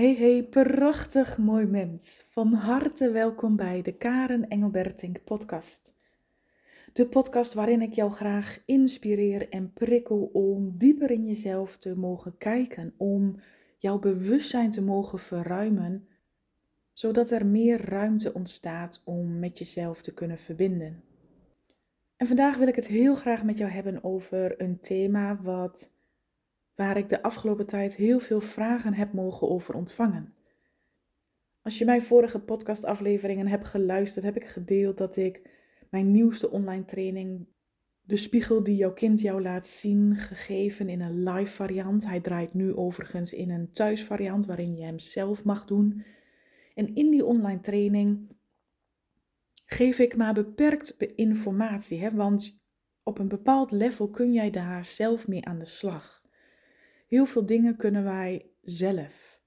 Hey hey, prachtig mooi mens. Van harte welkom bij de Karen Engelbertink podcast. De podcast waarin ik jou graag inspireer en prikkel om dieper in jezelf te mogen kijken, om jouw bewustzijn te mogen verruimen, zodat er meer ruimte ontstaat om met jezelf te kunnen verbinden. En vandaag wil ik het heel graag met jou hebben over een thema wat waar ik de afgelopen tijd heel veel vragen heb mogen over ontvangen. Als je mijn vorige podcastafleveringen hebt geluisterd, heb ik gedeeld dat ik mijn nieuwste online training, De Spiegel die jouw kind jou laat zien, gegeven in een live variant. Hij draait nu overigens in een thuisvariant waarin je hem zelf mag doen. En in die online training geef ik maar beperkt informatie, hè, want op een bepaald level kun jij daar zelf mee aan de slag. Heel veel dingen kunnen wij zelf.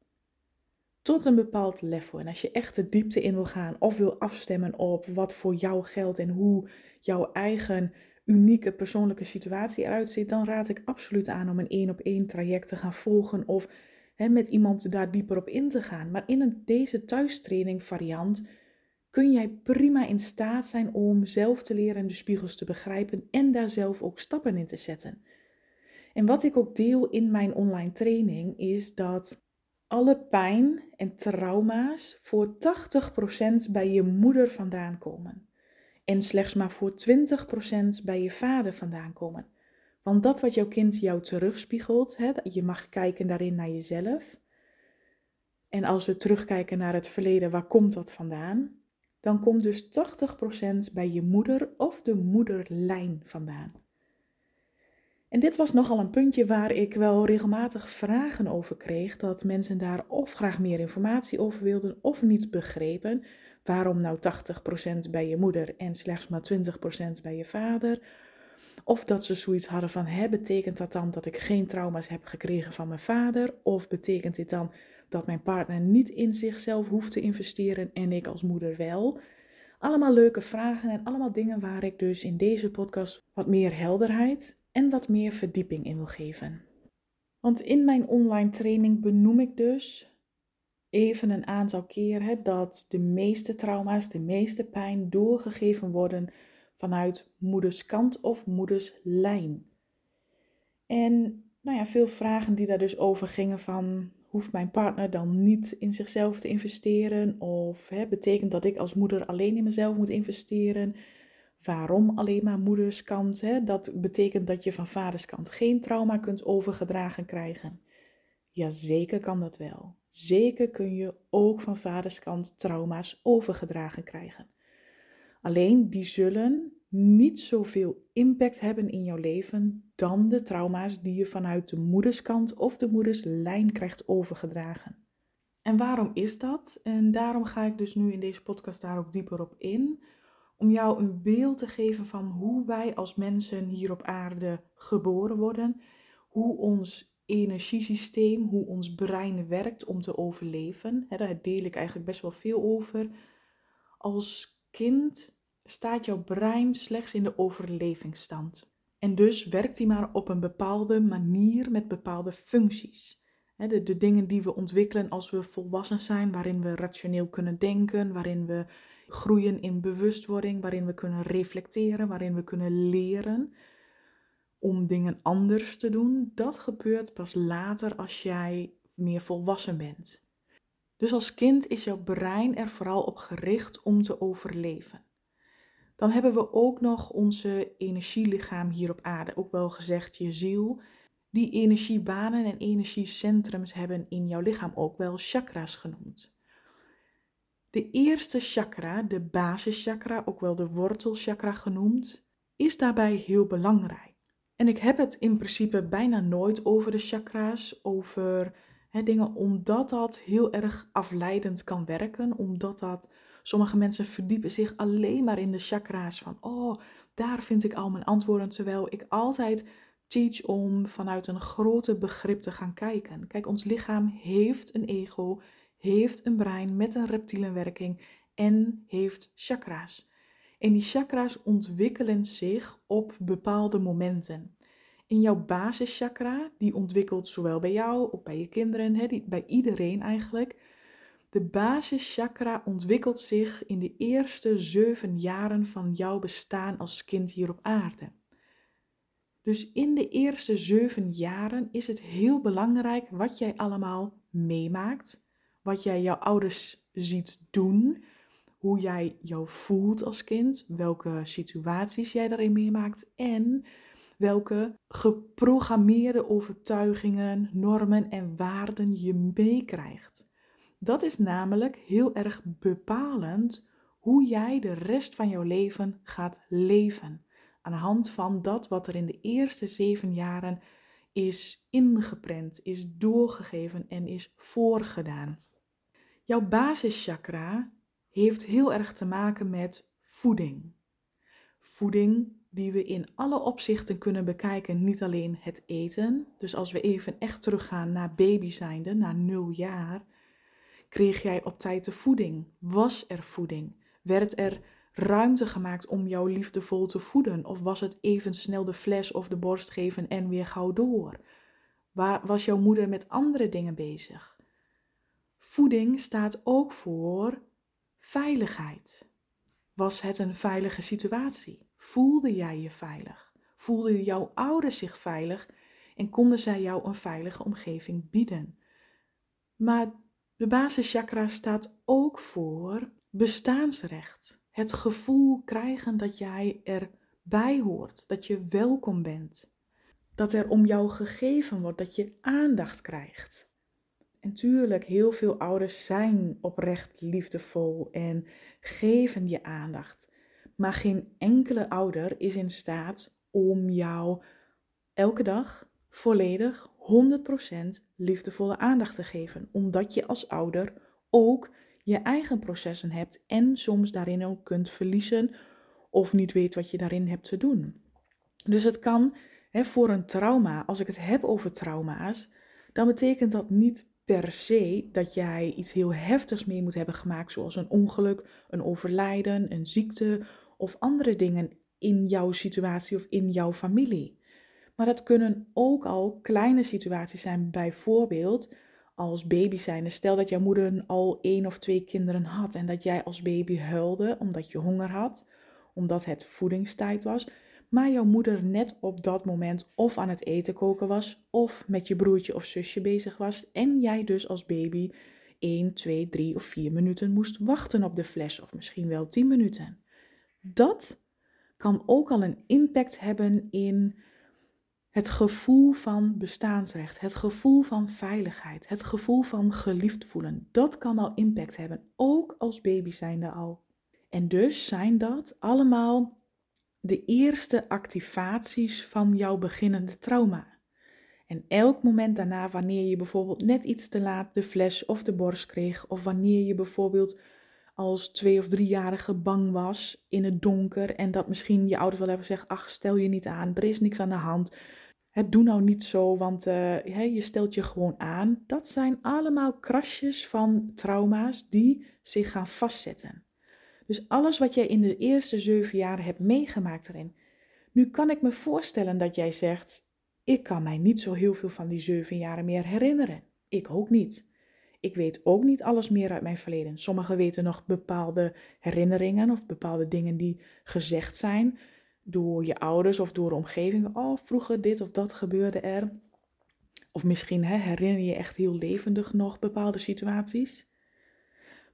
Tot een bepaald level. En als je echt de diepte in wil gaan of wil afstemmen op wat voor jou geldt en hoe jouw eigen unieke persoonlijke situatie eruit ziet, dan raad ik absoluut aan om een één op één traject te gaan volgen of hè, met iemand daar dieper op in te gaan. Maar in een, deze thuistraining variant kun jij prima in staat zijn om zelf te leren de spiegels te begrijpen en daar zelf ook stappen in te zetten. En wat ik ook deel in mijn online training is dat alle pijn en trauma's voor 80% bij je moeder vandaan komen. En slechts maar voor 20% bij je vader vandaan komen. Want dat wat jouw kind jou terugspiegelt, hè, je mag kijken daarin naar jezelf. En als we terugkijken naar het verleden, waar komt dat vandaan? Dan komt dus 80% bij je moeder of de moederlijn vandaan. En dit was nogal een puntje waar ik wel regelmatig vragen over kreeg, dat mensen daar of graag meer informatie over wilden of niet begrepen. Waarom nou 80% bij je moeder en slechts maar 20% bij je vader? Of dat ze zoiets hadden van, hè, betekent dat dan dat ik geen trauma's heb gekregen van mijn vader? Of betekent dit dan dat mijn partner niet in zichzelf hoeft te investeren en ik als moeder wel? Allemaal leuke vragen en allemaal dingen waar ik dus in deze podcast wat meer helderheid en wat meer verdieping in wil geven. Want in mijn online training benoem ik dus even een aantal keer dat de meeste trauma's, de meeste pijn doorgegeven worden vanuit moeders kant of moeders lijn. En nou ja, veel vragen die daar dus over gingen van hoeft mijn partner dan niet in zichzelf te investeren? Of hè, betekent dat ik als moeder alleen in mezelf moet investeren? Waarom alleen maar moederskant? Hè? Dat betekent dat je van vaderskant geen trauma kunt overgedragen krijgen. Ja, zeker kan dat wel. Zeker kun je ook van vaderskant trauma's overgedragen krijgen. Alleen die zullen niet zoveel impact hebben in jouw leven dan de trauma's die je vanuit de moederskant of de moederslijn krijgt overgedragen. En waarom is dat? En daarom ga ik dus nu in deze podcast daar ook dieper op in om jou een beeld te geven van hoe wij als mensen hier op aarde geboren worden, hoe ons energiesysteem, hoe ons brein werkt om te overleven. daar deel ik eigenlijk best wel veel over. Als kind staat jouw brein slechts in de overlevingsstand. En dus werkt hij maar op een bepaalde manier met bepaalde functies. De, de dingen die we ontwikkelen als we volwassen zijn, waarin we rationeel kunnen denken, waarin we groeien in bewustwording, waarin we kunnen reflecteren, waarin we kunnen leren om dingen anders te doen, dat gebeurt pas later als jij meer volwassen bent. Dus als kind is jouw brein er vooral op gericht om te overleven. Dan hebben we ook nog onze energielichaam hier op aarde, ook wel gezegd je ziel. Die energiebanen en energiecentrums hebben in jouw lichaam ook wel chakra's genoemd. De eerste chakra, de basischakra, ook wel de wortelchakra genoemd, is daarbij heel belangrijk. En ik heb het in principe bijna nooit over de chakra's, over dingen, omdat dat heel erg afleidend kan werken, omdat dat sommige mensen verdiepen zich alleen maar in de chakra's van, oh, daar vind ik al mijn antwoorden, terwijl ik altijd om vanuit een grote begrip te gaan kijken. Kijk, ons lichaam heeft een ego, heeft een brein met een reptielenwerking en heeft chakra's. En die chakra's ontwikkelen zich op bepaalde momenten. in jouw basischakra, die ontwikkelt zowel bij jou of bij je kinderen, bij iedereen eigenlijk. De basischakra ontwikkelt zich in de eerste zeven jaren van jouw bestaan als kind hier op aarde. Dus in de eerste zeven jaren is het heel belangrijk wat jij allemaal meemaakt, wat jij jouw ouders ziet doen, hoe jij jou voelt als kind, welke situaties jij daarin meemaakt en welke geprogrammeerde overtuigingen, normen en waarden je meekrijgt. Dat is namelijk heel erg bepalend hoe jij de rest van jouw leven gaat leven. Aan de hand van dat wat er in de eerste zeven jaren is ingeprent, is doorgegeven en is voorgedaan. Jouw basischakra heeft heel erg te maken met voeding. Voeding die we in alle opzichten kunnen bekijken, niet alleen het eten. Dus als we even echt teruggaan naar baby zijnde, naar nul jaar, kreeg jij op tijd de voeding? Was er voeding? Werd er ruimte gemaakt om jou liefdevol te voeden? Of was het even snel de fles of de borst geven en weer gauw door? Waar was jouw moeder met andere dingen bezig? Voeding staat ook voor veiligheid. Was het een veilige situatie? Voelde jij je veilig? Voelden jouw ouders zich veilig en konden zij jou een veilige omgeving bieden? Maar de basischakra staat ook voor bestaansrecht. Het gevoel krijgen dat jij erbij hoort, dat je welkom bent. Dat er om jou gegeven wordt, dat je aandacht krijgt. En tuurlijk, heel veel ouders zijn oprecht liefdevol en geven je aandacht. Maar geen enkele ouder is in staat om jou elke dag volledig 100% liefdevolle aandacht te geven. Omdat je als ouder ook je eigen processen hebt en soms daarin ook kunt verliezen of niet weet wat je daarin hebt te doen. Dus het kan hè, voor een trauma, als ik het heb over trauma's, dan betekent dat niet per se dat jij iets heel heftigs mee moet hebben gemaakt, zoals een ongeluk, een overlijden, een ziekte of andere dingen in jouw situatie of in jouw familie. Maar dat kunnen ook al kleine situaties zijn, bijvoorbeeld als baby zijn. Stel dat jouw moeder al één of twee kinderen had en dat jij als baby huilde omdat je honger had, omdat het voedingstijd was, maar jouw moeder net op dat moment of aan het eten koken was of met je broertje of zusje bezig was en jij dus als baby 1, 2, 3 of 4 minuten moest wachten op de fles of misschien wel 10 minuten. Dat kan ook al een impact hebben in het gevoel van bestaansrecht, het gevoel van veiligheid, het gevoel van geliefd voelen. Dat kan al impact hebben, ook als baby zijnde al. En dus zijn dat allemaal de eerste activaties van jouw beginnende trauma. En elk moment daarna, wanneer je bijvoorbeeld net iets te laat de fles of de borst kreeg, of wanneer je bijvoorbeeld als twee- of driejarige bang was in het donker en dat misschien je ouders wel hebben gezegd, ach stel je niet aan, er is niks aan de hand, het doe nou niet zo, want uh, je stelt je gewoon aan. Dat zijn allemaal krasjes van trauma's die zich gaan vastzetten. Dus alles wat jij in de eerste zeven jaar hebt meegemaakt erin. Nu kan ik me voorstellen dat jij zegt, ik kan mij niet zo heel veel van die zeven jaren meer herinneren. Ik ook niet. Ik weet ook niet alles meer uit mijn verleden. Sommigen weten nog bepaalde herinneringen of bepaalde dingen die gezegd zijn door je ouders of door de omgeving. Oh, vroeger dit of dat gebeurde er. Of misschien hè, herinner je echt heel levendig nog bepaalde situaties.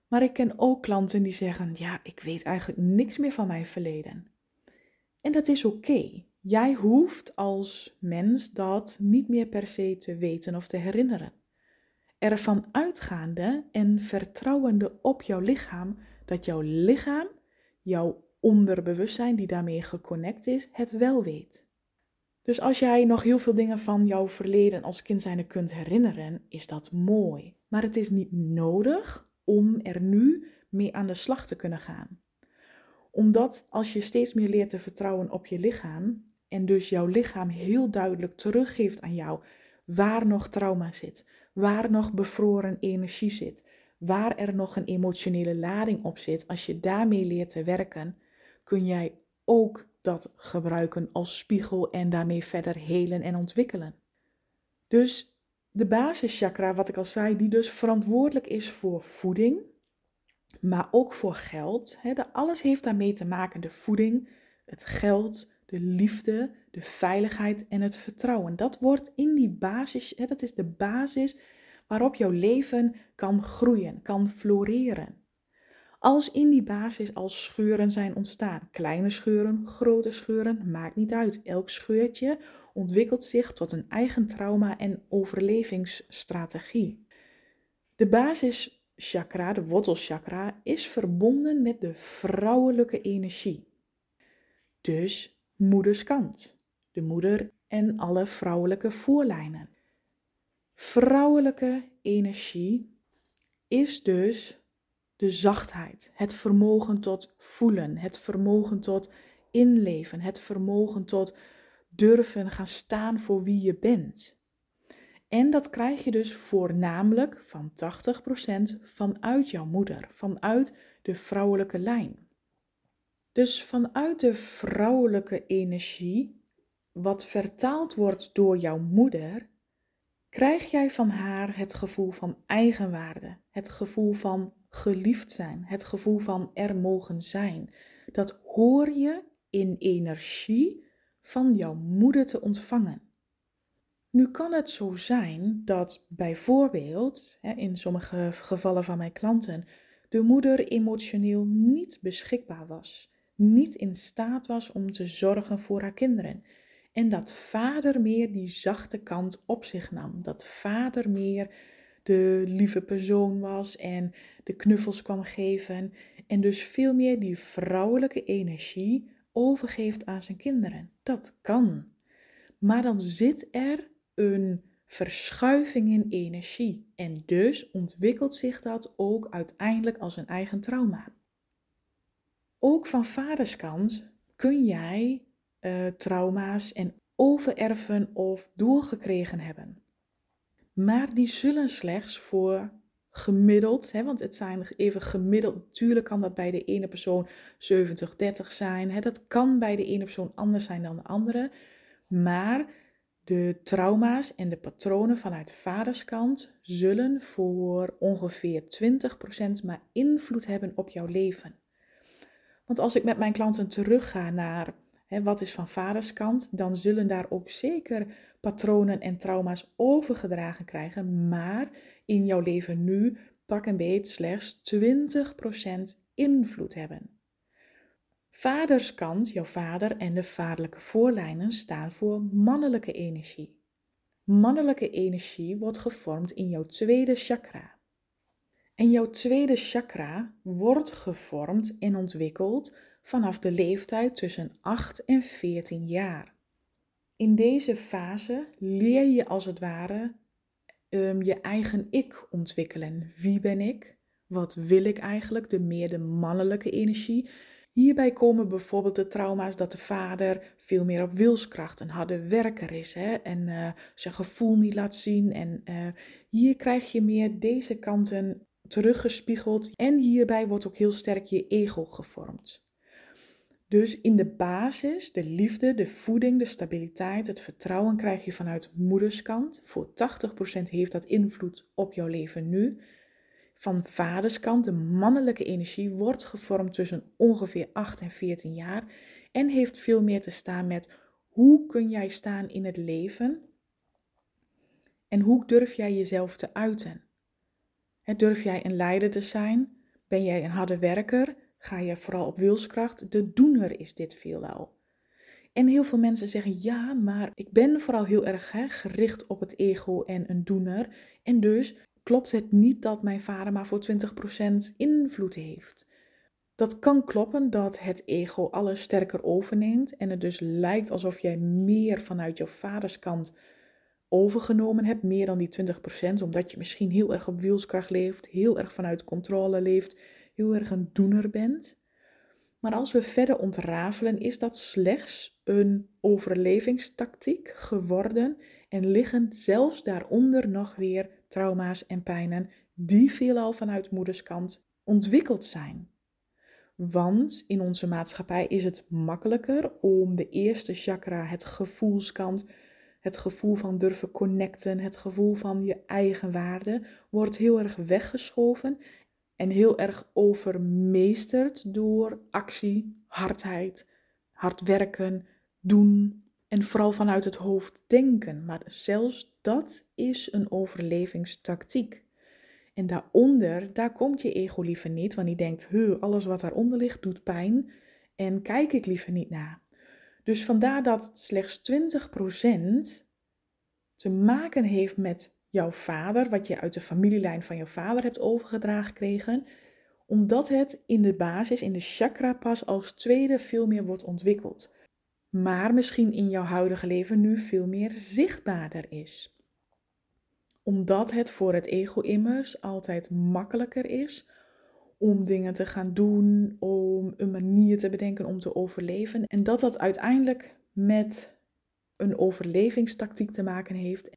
Maar ik ken ook klanten die zeggen: Ja, ik weet eigenlijk niks meer van mijn verleden. En dat is oké. Jij hoeft als mens dat niet meer per se te weten of te herinneren. Ervan uitgaande en vertrouwende op jouw lichaam dat jouw lichaam, jouw onderbewustzijn die daarmee geconnect is, het wel weet. Dus als jij nog heel veel dingen van jouw verleden als kind zijnde kunt herinneren, is dat mooi. Maar het is niet nodig om er nu mee aan de slag te kunnen gaan. Omdat als je steeds meer leert te vertrouwen op je lichaam en dus jouw lichaam heel duidelijk teruggeeft aan jou waar nog trauma zit, waar nog bevroren energie zit, waar er nog een emotionele lading op zit, als je daarmee leert te werken, kun jij ook dat gebruiken als spiegel en daarmee verder helen en ontwikkelen. Dus de basischakra, wat ik al zei, die dus verantwoordelijk is voor voeding, maar ook voor geld. alles heeft daarmee te maken, de voeding, het geld, de liefde, de veiligheid en het vertrouwen. Dat wordt in die basis, dat is de basis waarop jouw leven kan groeien, kan floreren. Als in die basis al scheuren zijn ontstaan, kleine scheuren, grote scheuren, maakt niet uit. Elk scheurtje ontwikkelt zich tot een eigen trauma en overlevingsstrategie. De basischakra, de wortelchakra, is verbonden met de vrouwelijke energie. Dus moederskant, de moeder en alle vrouwelijke voorlijnen. Vrouwelijke energie is dus de zachtheid, het vermogen tot voelen, het vermogen tot inleven, het vermogen tot durven gaan staan voor wie je bent. En dat krijg je dus voornamelijk van 80% vanuit jouw moeder, vanuit de vrouwelijke lijn. Dus vanuit de vrouwelijke energie, wat vertaald wordt door jouw moeder, krijg jij van haar het gevoel van eigenwaarde, het gevoel van geliefd zijn, het gevoel van er mogen zijn. Dat hoor je in energie van jouw moeder te ontvangen. Nu kan het zo zijn dat bijvoorbeeld, in sommige gevallen van mijn klanten, de moeder emotioneel niet beschikbaar was, niet in staat was om te zorgen voor haar kinderen. En dat vader meer die zachte kant op zich nam. Dat vader meer de lieve persoon was en de knuffels kwam geven. En dus veel meer die vrouwelijke energie overgeeft aan zijn kinderen. Dat kan. Maar dan zit er een verschuiving in energie. En dus ontwikkelt zich dat ook uiteindelijk als een eigen trauma. Ook van vaderskant kun jij uh, trauma's en overerven of doorgekregen hebben. Maar die zullen slechts voor gemiddeld, hè, want het zijn even gemiddeld, natuurlijk kan dat bij de ene persoon 70-30 zijn, hè, dat kan bij de ene persoon anders zijn dan de andere, maar de trauma's en de patronen vanuit vaderskant zullen voor ongeveer 20% maar invloed hebben op jouw leven. Want als ik met mijn klanten terugga naar hè, wat is van vaderskant, dan zullen daar ook zeker patronen en trauma's overgedragen krijgen, maar in jouw leven nu pak een beet slechts 20% invloed hebben. Vaderskant, jouw vader en de vaderlijke voorlijnen staan voor mannelijke energie. Mannelijke energie wordt gevormd in jouw tweede chakra. En jouw tweede chakra wordt gevormd en ontwikkeld vanaf de leeftijd tussen 8 en 14 jaar. In deze fase leer je als het ware um, je eigen ik ontwikkelen. Wie ben ik? Wat wil ik eigenlijk? De meer de mannelijke energie. Hierbij komen bijvoorbeeld de trauma's dat de vader veel meer op wilskracht een harde werker is hè, en uh, zijn gevoel niet laat zien. En uh, hier krijg je meer deze kanten teruggespiegeld en hierbij wordt ook heel sterk je ego gevormd. Dus in de basis, de liefde, de voeding, de stabiliteit, het vertrouwen krijg je vanuit moederskant. Voor 80% heeft dat invloed op jouw leven nu. Van vaderskant, de mannelijke energie wordt gevormd tussen ongeveer 8 en 14 jaar en heeft veel meer te staan met hoe kun jij staan in het leven en hoe durf jij jezelf te uiten. Durf jij een leider te zijn? Ben jij een harde werker? Ga je vooral op wilskracht? De doener is dit veelal. En heel veel mensen zeggen ja, maar ik ben vooral heel erg gericht op het ego en een doener. En dus klopt het niet dat mijn vader maar voor 20% invloed heeft. Dat kan kloppen dat het ego alles sterker overneemt en het dus lijkt alsof jij meer vanuit jouw vaderskant overgenomen hebt, meer dan die 20%, omdat je misschien heel erg op wielskracht leeft, heel erg vanuit controle leeft, heel erg een doener bent. Maar als we verder ontrafelen, is dat slechts een overlevingstactiek geworden en liggen zelfs daaronder nog weer trauma's en pijnen die veelal vanuit moederskant ontwikkeld zijn. Want in onze maatschappij is het makkelijker om de eerste chakra, het gevoelskant, het gevoel van durven connecten, het gevoel van je eigen waarde, wordt heel erg weggeschoven en heel erg overmeesterd door actie, hardheid, hard werken, doen en vooral vanuit het hoofd denken. Maar zelfs dat is een overlevingstactiek. En daaronder, daar komt je ego liever niet, want die denkt, alles wat daaronder ligt doet pijn en kijk ik liever niet naar. Dus vandaar dat slechts 20% te maken heeft met jouw vader, wat je uit de familielijn van jouw vader hebt overgedragen gekregen, omdat het in de basis, in de chakra pas als tweede veel meer wordt ontwikkeld. Maar misschien in jouw huidige leven nu veel meer zichtbaarder is omdat het voor het ego immers altijd makkelijker is om dingen te gaan doen, om een manier te bedenken om te overleven. En dat dat uiteindelijk met een overlevingstactiek te maken heeft.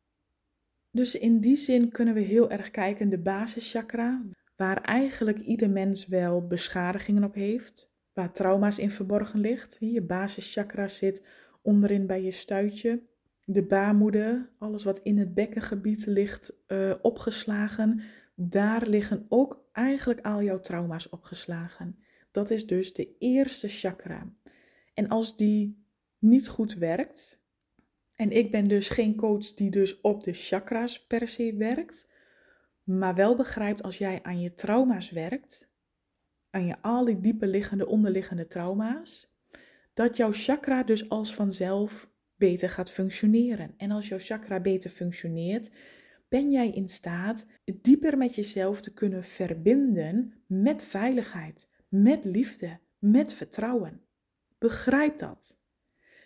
Dus in die zin kunnen we heel erg kijken de basischakra, waar eigenlijk ieder mens wel beschadigingen op heeft, waar trauma's in verborgen ligt. Je basischakra zit onderin bij je stuitje de baarmoeder, alles wat in het bekkengebied ligt uh, opgeslagen, daar liggen ook eigenlijk al jouw trauma's opgeslagen. Dat is dus de eerste chakra. En als die niet goed werkt, en ik ben dus geen coach die dus op de chakras per se werkt, maar wel begrijpt als jij aan je trauma's werkt, aan je al die diepe liggende, onderliggende trauma's, dat jouw chakra dus als vanzelf beter gaat functioneren. En als jouw chakra beter functioneert, ben jij in staat dieper met jezelf te kunnen verbinden met veiligheid, met liefde, met vertrouwen. Begrijp dat.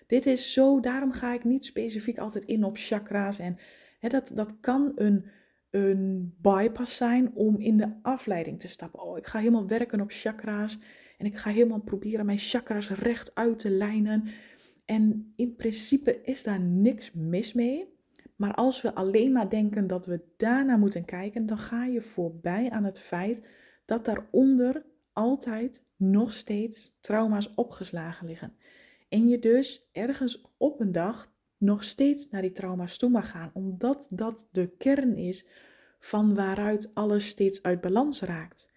Dit is zo, daarom ga ik niet specifiek altijd in op chakra's. En hè, dat, dat kan een, een bypass zijn om in de afleiding te stappen. Oh, ik ga helemaal werken op chakra's en ik ga helemaal proberen mijn chakra's recht uit te lijnen. En in principe is daar niks mis mee. Maar als we alleen maar denken dat we daarna moeten kijken, dan ga je voorbij aan het feit dat daaronder altijd nog steeds trauma's opgeslagen liggen. En je dus ergens op een dag nog steeds naar die trauma's toe mag gaan, omdat dat de kern is van waaruit alles steeds uit balans raakt.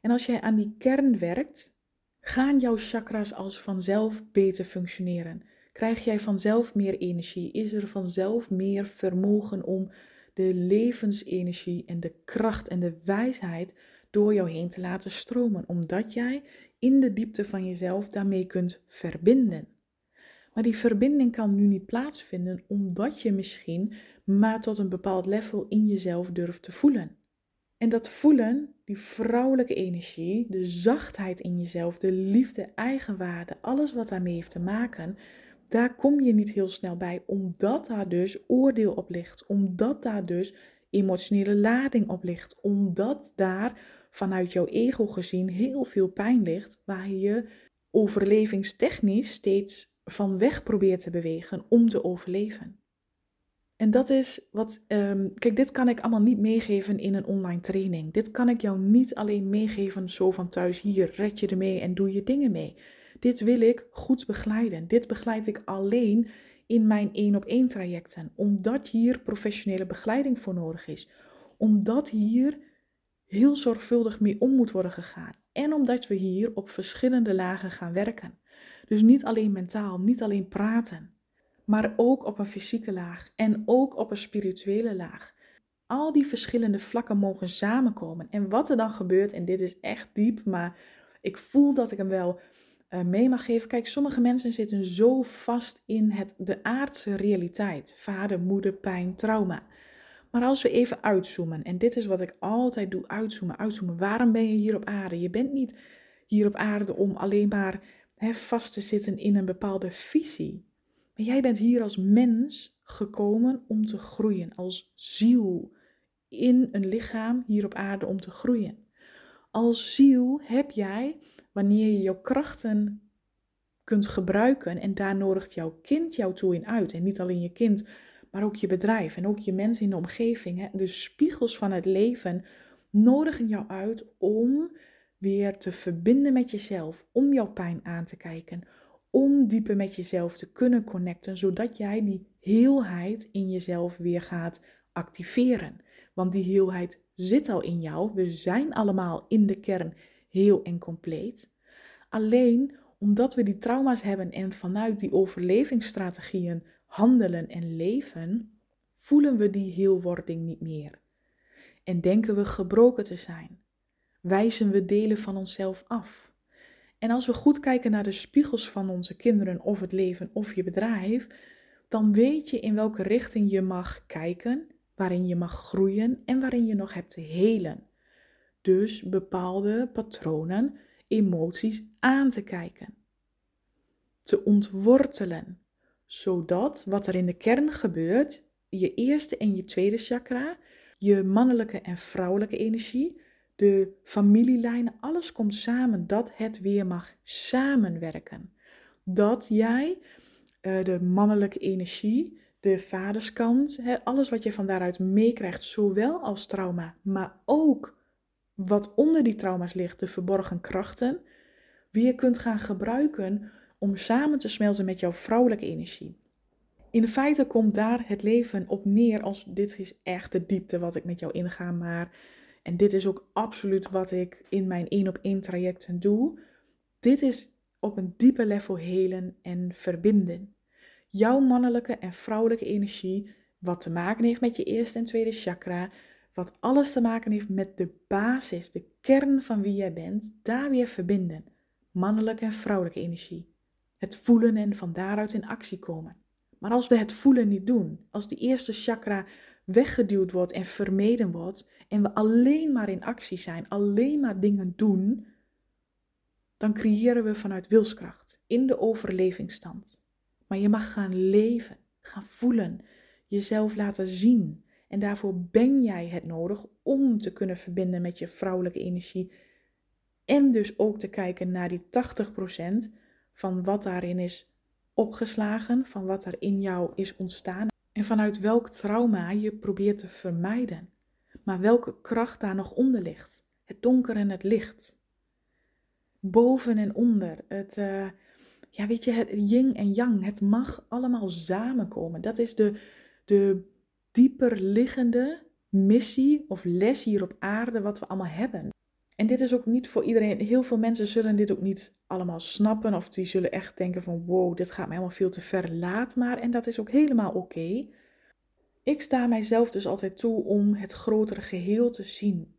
En als jij aan die kern werkt, gaan jouw chakras als vanzelf beter functioneren. Krijg jij vanzelf meer energie? Is er vanzelf meer vermogen om de levensenergie en de kracht en de wijsheid door jou heen te laten stromen, omdat jij in de diepte van jezelf daarmee kunt verbinden. Maar die verbinding kan nu niet plaatsvinden omdat je misschien maar tot een bepaald level in jezelf durft te voelen. En dat voelen, die vrouwelijke energie, de zachtheid in jezelf, de liefde, eigenwaarde, alles wat daarmee heeft te maken, daar kom je niet heel snel bij, omdat daar dus oordeel op ligt, omdat daar dus emotionele lading op ligt, omdat daar vanuit jouw ego gezien heel veel pijn ligt, waar je overlevingstechnisch steeds van weg probeert te bewegen om te overleven. En dat is wat, um, kijk, dit kan ik allemaal niet meegeven in een online training. Dit kan ik jou niet alleen meegeven zo van thuis, hier red je ermee en doe je dingen mee. Dit wil ik goed begeleiden. Dit begeleid ik alleen in mijn één op één trajecten, omdat hier professionele begeleiding voor nodig is. Omdat hier heel zorgvuldig mee om moet worden gegaan. En omdat we hier op verschillende lagen gaan werken. Dus niet alleen mentaal, niet alleen praten, maar ook op een fysieke laag en ook op een spirituele laag. Al die verschillende vlakken mogen samenkomen. En wat er dan gebeurt, en dit is echt diep, maar ik voel dat ik hem wel uh, mee mag geven. Kijk, sommige mensen zitten zo vast in het, de aardse realiteit. Vader, moeder, pijn, trauma. Maar als we even uitzoomen, en dit is wat ik altijd doe, uitzoomen, uitzoomen. Waarom ben je hier op aarde? Je bent niet hier op aarde om alleen maar hè, vast te zitten in een bepaalde visie. Maar jij bent hier als mens gekomen om te groeien, als ziel in een lichaam hier op aarde om te groeien. Als ziel heb jij wanneer je jouw krachten kunt gebruiken en daar nodigt jouw kind jou toe in uit. En niet alleen je kind, maar ook je bedrijf en ook je mensen in de omgeving. Hè? De spiegels van het leven nodigen jou uit om weer te verbinden met jezelf, om jouw pijn aan te kijken, om dieper met jezelf te kunnen connecten, zodat jij die heelheid in jezelf weer gaat activeren. Want die heelheid zit al in jou. We zijn allemaal in de kern heel en compleet. Alleen omdat we die trauma's hebben en vanuit die overlevingsstrategieën handelen en leven, voelen we die heelwording niet meer. En denken we gebroken te zijn. Wijzen we delen van onszelf af. En als we goed kijken naar de spiegels van onze kinderen of het leven of je bedrijf, dan weet je in welke richting je mag kijken, waarin je mag groeien en waarin je nog hebt te helen. Dus bepaalde patronen, emoties aan te kijken. Te ontwortelen, zodat wat er in de kern gebeurt, je eerste en je tweede chakra, je mannelijke en vrouwelijke energie, de familielijnen, alles komt samen, dat het weer mag samenwerken. Dat jij uh, de mannelijke energie, de vaderskant, alles wat je van daaruit meekrijgt, zowel als trauma, maar ook wat onder die trauma's ligt, de verborgen krachten, weer kunt gaan gebruiken om samen te smelten met jouw vrouwelijke energie. In feite komt daar het leven op neer als dit is echt de diepte wat ik met jou inga, maar en dit is ook absoluut wat ik in mijn één op één trajecten doe. Dit is op een diepe level helen en verbinden. Jouw mannelijke en vrouwelijke energie, wat te maken heeft met je eerste en tweede chakra, wat alles te maken heeft met de basis, de kern van wie jij bent, daar weer verbinden. Mannelijke en vrouwelijke energie. Het voelen en van daaruit in actie komen. Maar als we het voelen niet doen, als die eerste chakra weggeduwd wordt en vermeden wordt en we alleen maar in actie zijn, alleen maar dingen doen, dan creëren we vanuit wilskracht in de overlevingsstand. Maar je mag gaan leven, gaan voelen, jezelf laten zien. En daarvoor ben jij het nodig om te kunnen verbinden met je vrouwelijke energie. En dus ook te kijken naar die 80% van wat daarin is opgeslagen, van wat er in jou is ontstaan. En vanuit welk trauma je probeert te vermijden. Maar welke kracht daar nog onder ligt. Het donker en het licht. Boven en onder. Het, uh, ja, weet je, het yin en yang. Het mag allemaal samenkomen. Dat is de, de dieper liggende missie of les hier op aarde wat we allemaal hebben. En dit is ook niet voor iedereen. Heel veel mensen zullen dit ook niet allemaal snappen. Of die zullen echt denken van wow, dit gaat me helemaal veel te ver. Laat maar. En dat is ook helemaal oké. Ik sta mijzelf dus altijd toe om het grotere geheel te zien.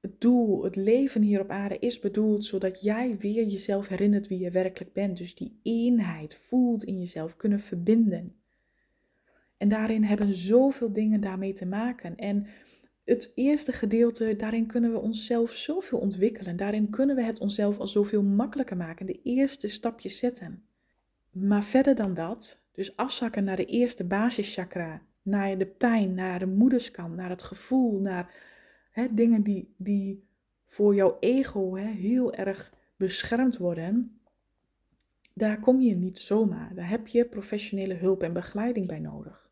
Het doel, het leven hier op aarde is bedoeld zodat jij weer jezelf herinnert wie je werkelijk bent. Dus die eenheid voelt in jezelf, kunnen verbinden. En daarin hebben zoveel dingen daarmee te maken. En het eerste gedeelte, daarin kunnen we onszelf zoveel ontwikkelen. Daarin kunnen we het onszelf al zoveel makkelijker maken. De eerste stapjes zetten. Maar verder dan dat, dus afzakken naar de eerste basischakra, naar de pijn, naar de moederskant, naar het gevoel, naar hè, dingen die, die voor jouw ego hè, heel erg beschermd worden. Daar kom je niet zomaar. Daar heb je professionele hulp en begeleiding bij nodig.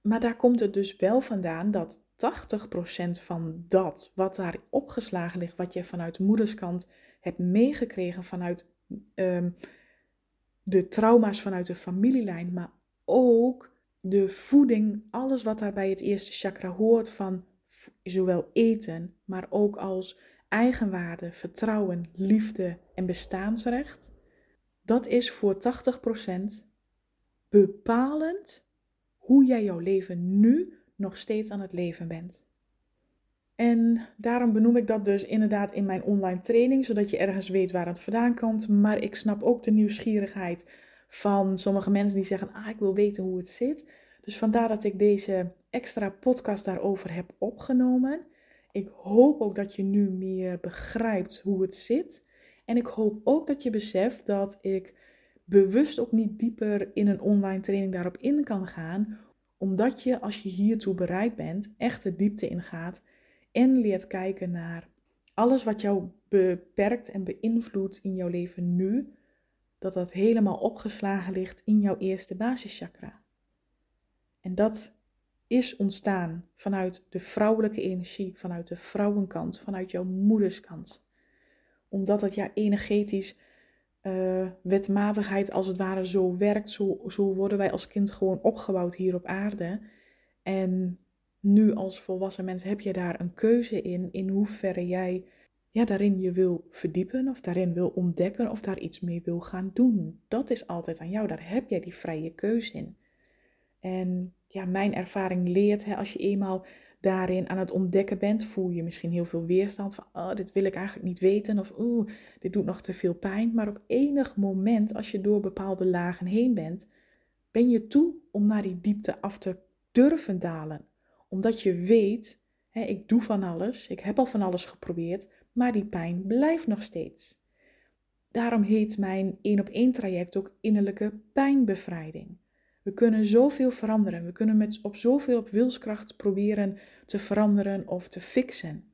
Maar daar komt het dus wel vandaan dat 80% van dat wat daar opgeslagen ligt, wat je vanuit moederskant hebt meegekregen vanuit um, de trauma's vanuit de familielijn, maar ook de voeding, alles wat daar bij het eerste chakra hoort van zowel eten, maar ook als eigenwaarde, vertrouwen, liefde en bestaansrecht. Dat is voor 80% bepalend hoe jij jouw leven nu nog steeds aan het leven bent. En daarom benoem ik dat dus inderdaad in mijn online training, zodat je ergens weet waar het vandaan komt. Maar ik snap ook de nieuwsgierigheid van sommige mensen die zeggen: Ah, ik wil weten hoe het zit. Dus vandaar dat ik deze extra podcast daarover heb opgenomen. Ik hoop ook dat je nu meer begrijpt hoe het zit. En ik hoop ook dat je beseft dat ik bewust ook niet dieper in een online training daarop in kan gaan, omdat je als je hiertoe bereid bent, echt de diepte ingaat en leert kijken naar alles wat jou beperkt en beïnvloedt in jouw leven nu, dat dat helemaal opgeslagen ligt in jouw eerste basischakra. En dat is ontstaan vanuit de vrouwelijke energie, vanuit de vrouwenkant, vanuit jouw moederskant. Omdat het ja energetisch uh, wetmatigheid als het ware zo werkt, zo, zo worden wij als kind gewoon opgebouwd hier op aarde. En nu als volwassen mens heb je daar een keuze in, in hoeverre jij ja, daarin je wil verdiepen of daarin wil ontdekken of daar iets mee wil gaan doen. Dat is altijd aan jou, daar heb jij die vrije keuze in. En ja, mijn ervaring leert, hè, als je eenmaal daarin aan het ontdekken bent, voel je misschien heel veel weerstand van, oh, dit wil ik eigenlijk niet weten of oeh, dit doet nog te veel pijn. Maar op enig moment, als je door bepaalde lagen heen bent, ben je toe om naar die diepte af te durven dalen. Omdat je weet, hè, ik doe van alles, ik heb al van alles geprobeerd, maar die pijn blijft nog steeds. Daarom heet mijn één op één traject ook innerlijke pijnbevrijding. We kunnen zoveel veranderen. We kunnen met, op zoveel op wilskracht proberen te veranderen of te fixen.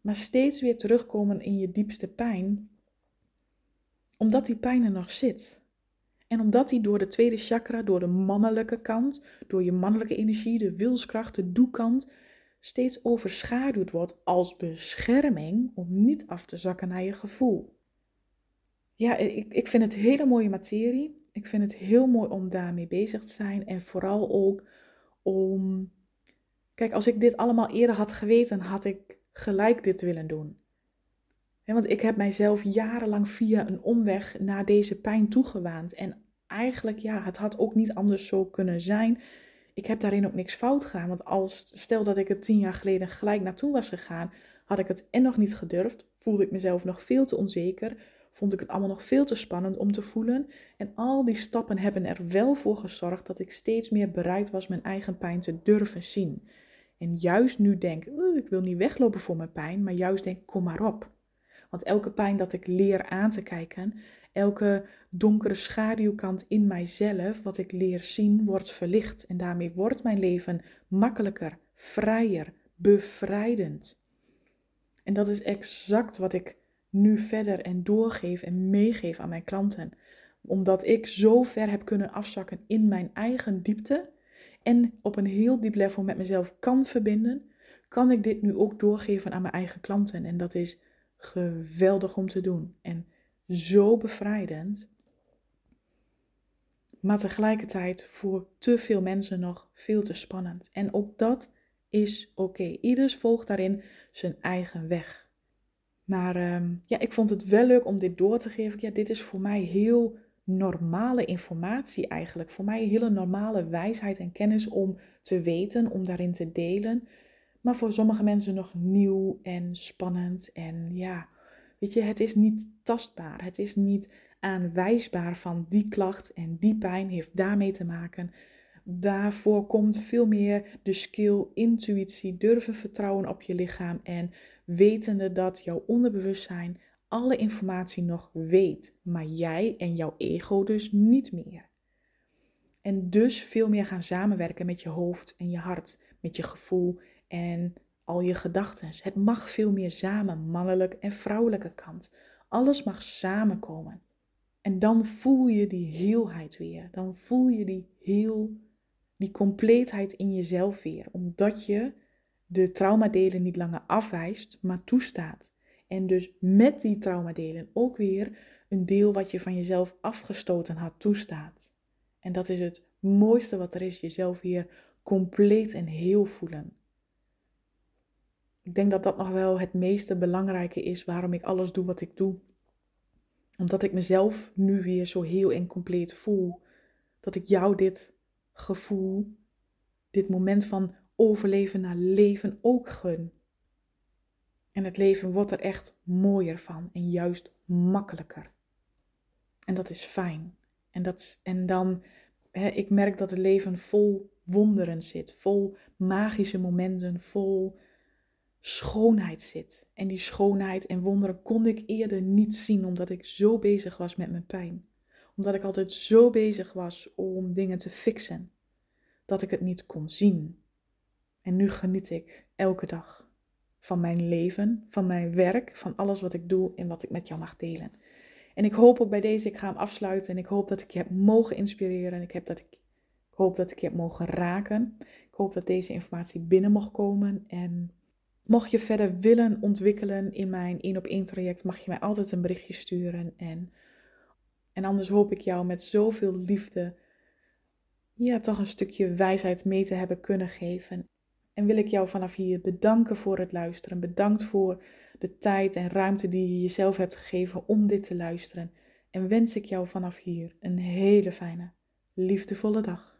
Maar steeds weer terugkomen in je diepste pijn, omdat die pijn er nog zit. En omdat die door de tweede chakra, door de mannelijke kant, door je mannelijke energie, de wilskracht, de doekant, steeds overschaduwd wordt als bescherming om niet af te zakken naar je gevoel. Ja, ik, ik vind het hele mooie materie. Ik vind het heel mooi om daarmee bezig te zijn. En vooral ook om. Kijk, als ik dit allemaal eerder had geweten, had ik gelijk dit willen doen. want ik heb mijzelf jarenlang via een omweg naar deze pijn toegewaand. En eigenlijk, ja, het had ook niet anders zo kunnen zijn ik heb daarin ook niks fout gedaan. Want als, stel dat ik het tien jaar geleden gelijk naartoe was gegaan, had ik het en nog niet gedurfd. Voelde ik mezelf nog veel te onzeker. Vond ik het allemaal nog veel te spannend om te voelen. En al die stappen hebben er wel voor gezorgd dat ik steeds meer bereid was mijn eigen pijn te durven zien. En juist nu denk, ik wil niet weglopen voor mijn pijn, maar juist denk, kom maar op. Want elke pijn dat ik leer aan te kijken, Elke donkere schaduwkant in mijzelf, wat ik leer zien, wordt verlicht. En daarmee wordt mijn leven makkelijker, vrijer, bevrijdend. En dat is exact wat ik nu verder en doorgeef en meegeef aan mijn klanten. Omdat ik zo ver heb kunnen afzakken in mijn eigen diepte en op een heel diep level met mezelf kan verbinden, kan ik dit nu ook doorgeven aan mijn eigen klanten. En dat is geweldig om te doen. En zo bevrijdend. Maar tegelijkertijd voor te veel mensen nog veel te spannend. En ook dat is oké. Okay. Ieders volgt daarin zijn eigen weg. Maar ehm, ja, ik vond het wel leuk om dit door te geven. Ja, dit is voor mij heel normale informatie eigenlijk. Voor mij hele normale wijsheid en kennis om te weten, om daarin te delen. Maar voor sommige mensen nog nieuw en spannend en ja, Weet je, het is niet tastbaar. Het is niet aanwijsbaar van die klacht en die pijn heeft daarmee te maken. Daarvoor komt veel meer de skill, intuïtie, durven vertrouwen op je lichaam en wetende dat jouw onderbewustzijn alle informatie nog weet, maar jij en jouw ego dus niet meer. En dus veel meer gaan samenwerken met je hoofd en je hart, met je gevoel en al je gedachten. Het mag veel meer samen, mannelijk en vrouwelijke kant. Alles mag samenkomen. En dan voel je die heelheid weer. Dan voel je die heel, die compleetheid in jezelf weer. Omdat je de traumadelen niet langer afwijst, maar toestaat. En dus met die traumadelen ook weer een deel wat je van jezelf afgestoten had toestaat. En dat is het mooiste wat er is, jezelf weer compleet en heel voelen. Ik denk dat dat nog wel het meeste belangrijke is waarom ik alles doe wat ik doe. Omdat ik mezelf nu weer zo heel en compleet voel. Dat ik jou dit gevoel, dit moment van overleven naar leven ook gun. En het leven wordt er echt mooier van en juist makkelijker. En dat is fijn. En, dat, en dan, hè, ik merk dat het leven vol wonderen zit, vol magische momenten, vol schoonheid zit. En die schoonheid en wonderen kon ik eerder niet zien omdat ik zo bezig was met mijn pijn. Omdat ik altijd zo bezig was om dingen te fixen dat ik het niet kon zien. En nu geniet ik elke dag van mijn leven, van mijn werk, van alles wat ik doe en wat ik met jou mag delen. En ik hoop ook bij deze, ik ga hem afsluiten en ik hoop dat ik je heb mogen inspireren en ik, heb dat ik, ik hoop dat ik je heb mogen raken hoop dat deze informatie binnen mag komen. En mocht je verder willen ontwikkelen in mijn 1 op 1 traject, mag je mij altijd een berichtje sturen. En, en anders hoop ik jou met zoveel liefde ja, toch een stukje wijsheid mee te hebben kunnen geven. En wil ik jou vanaf hier bedanken voor het luisteren. Bedankt voor de tijd en ruimte die je jezelf hebt gegeven om dit te luisteren. En wens ik jou vanaf hier een hele fijne, liefdevolle dag.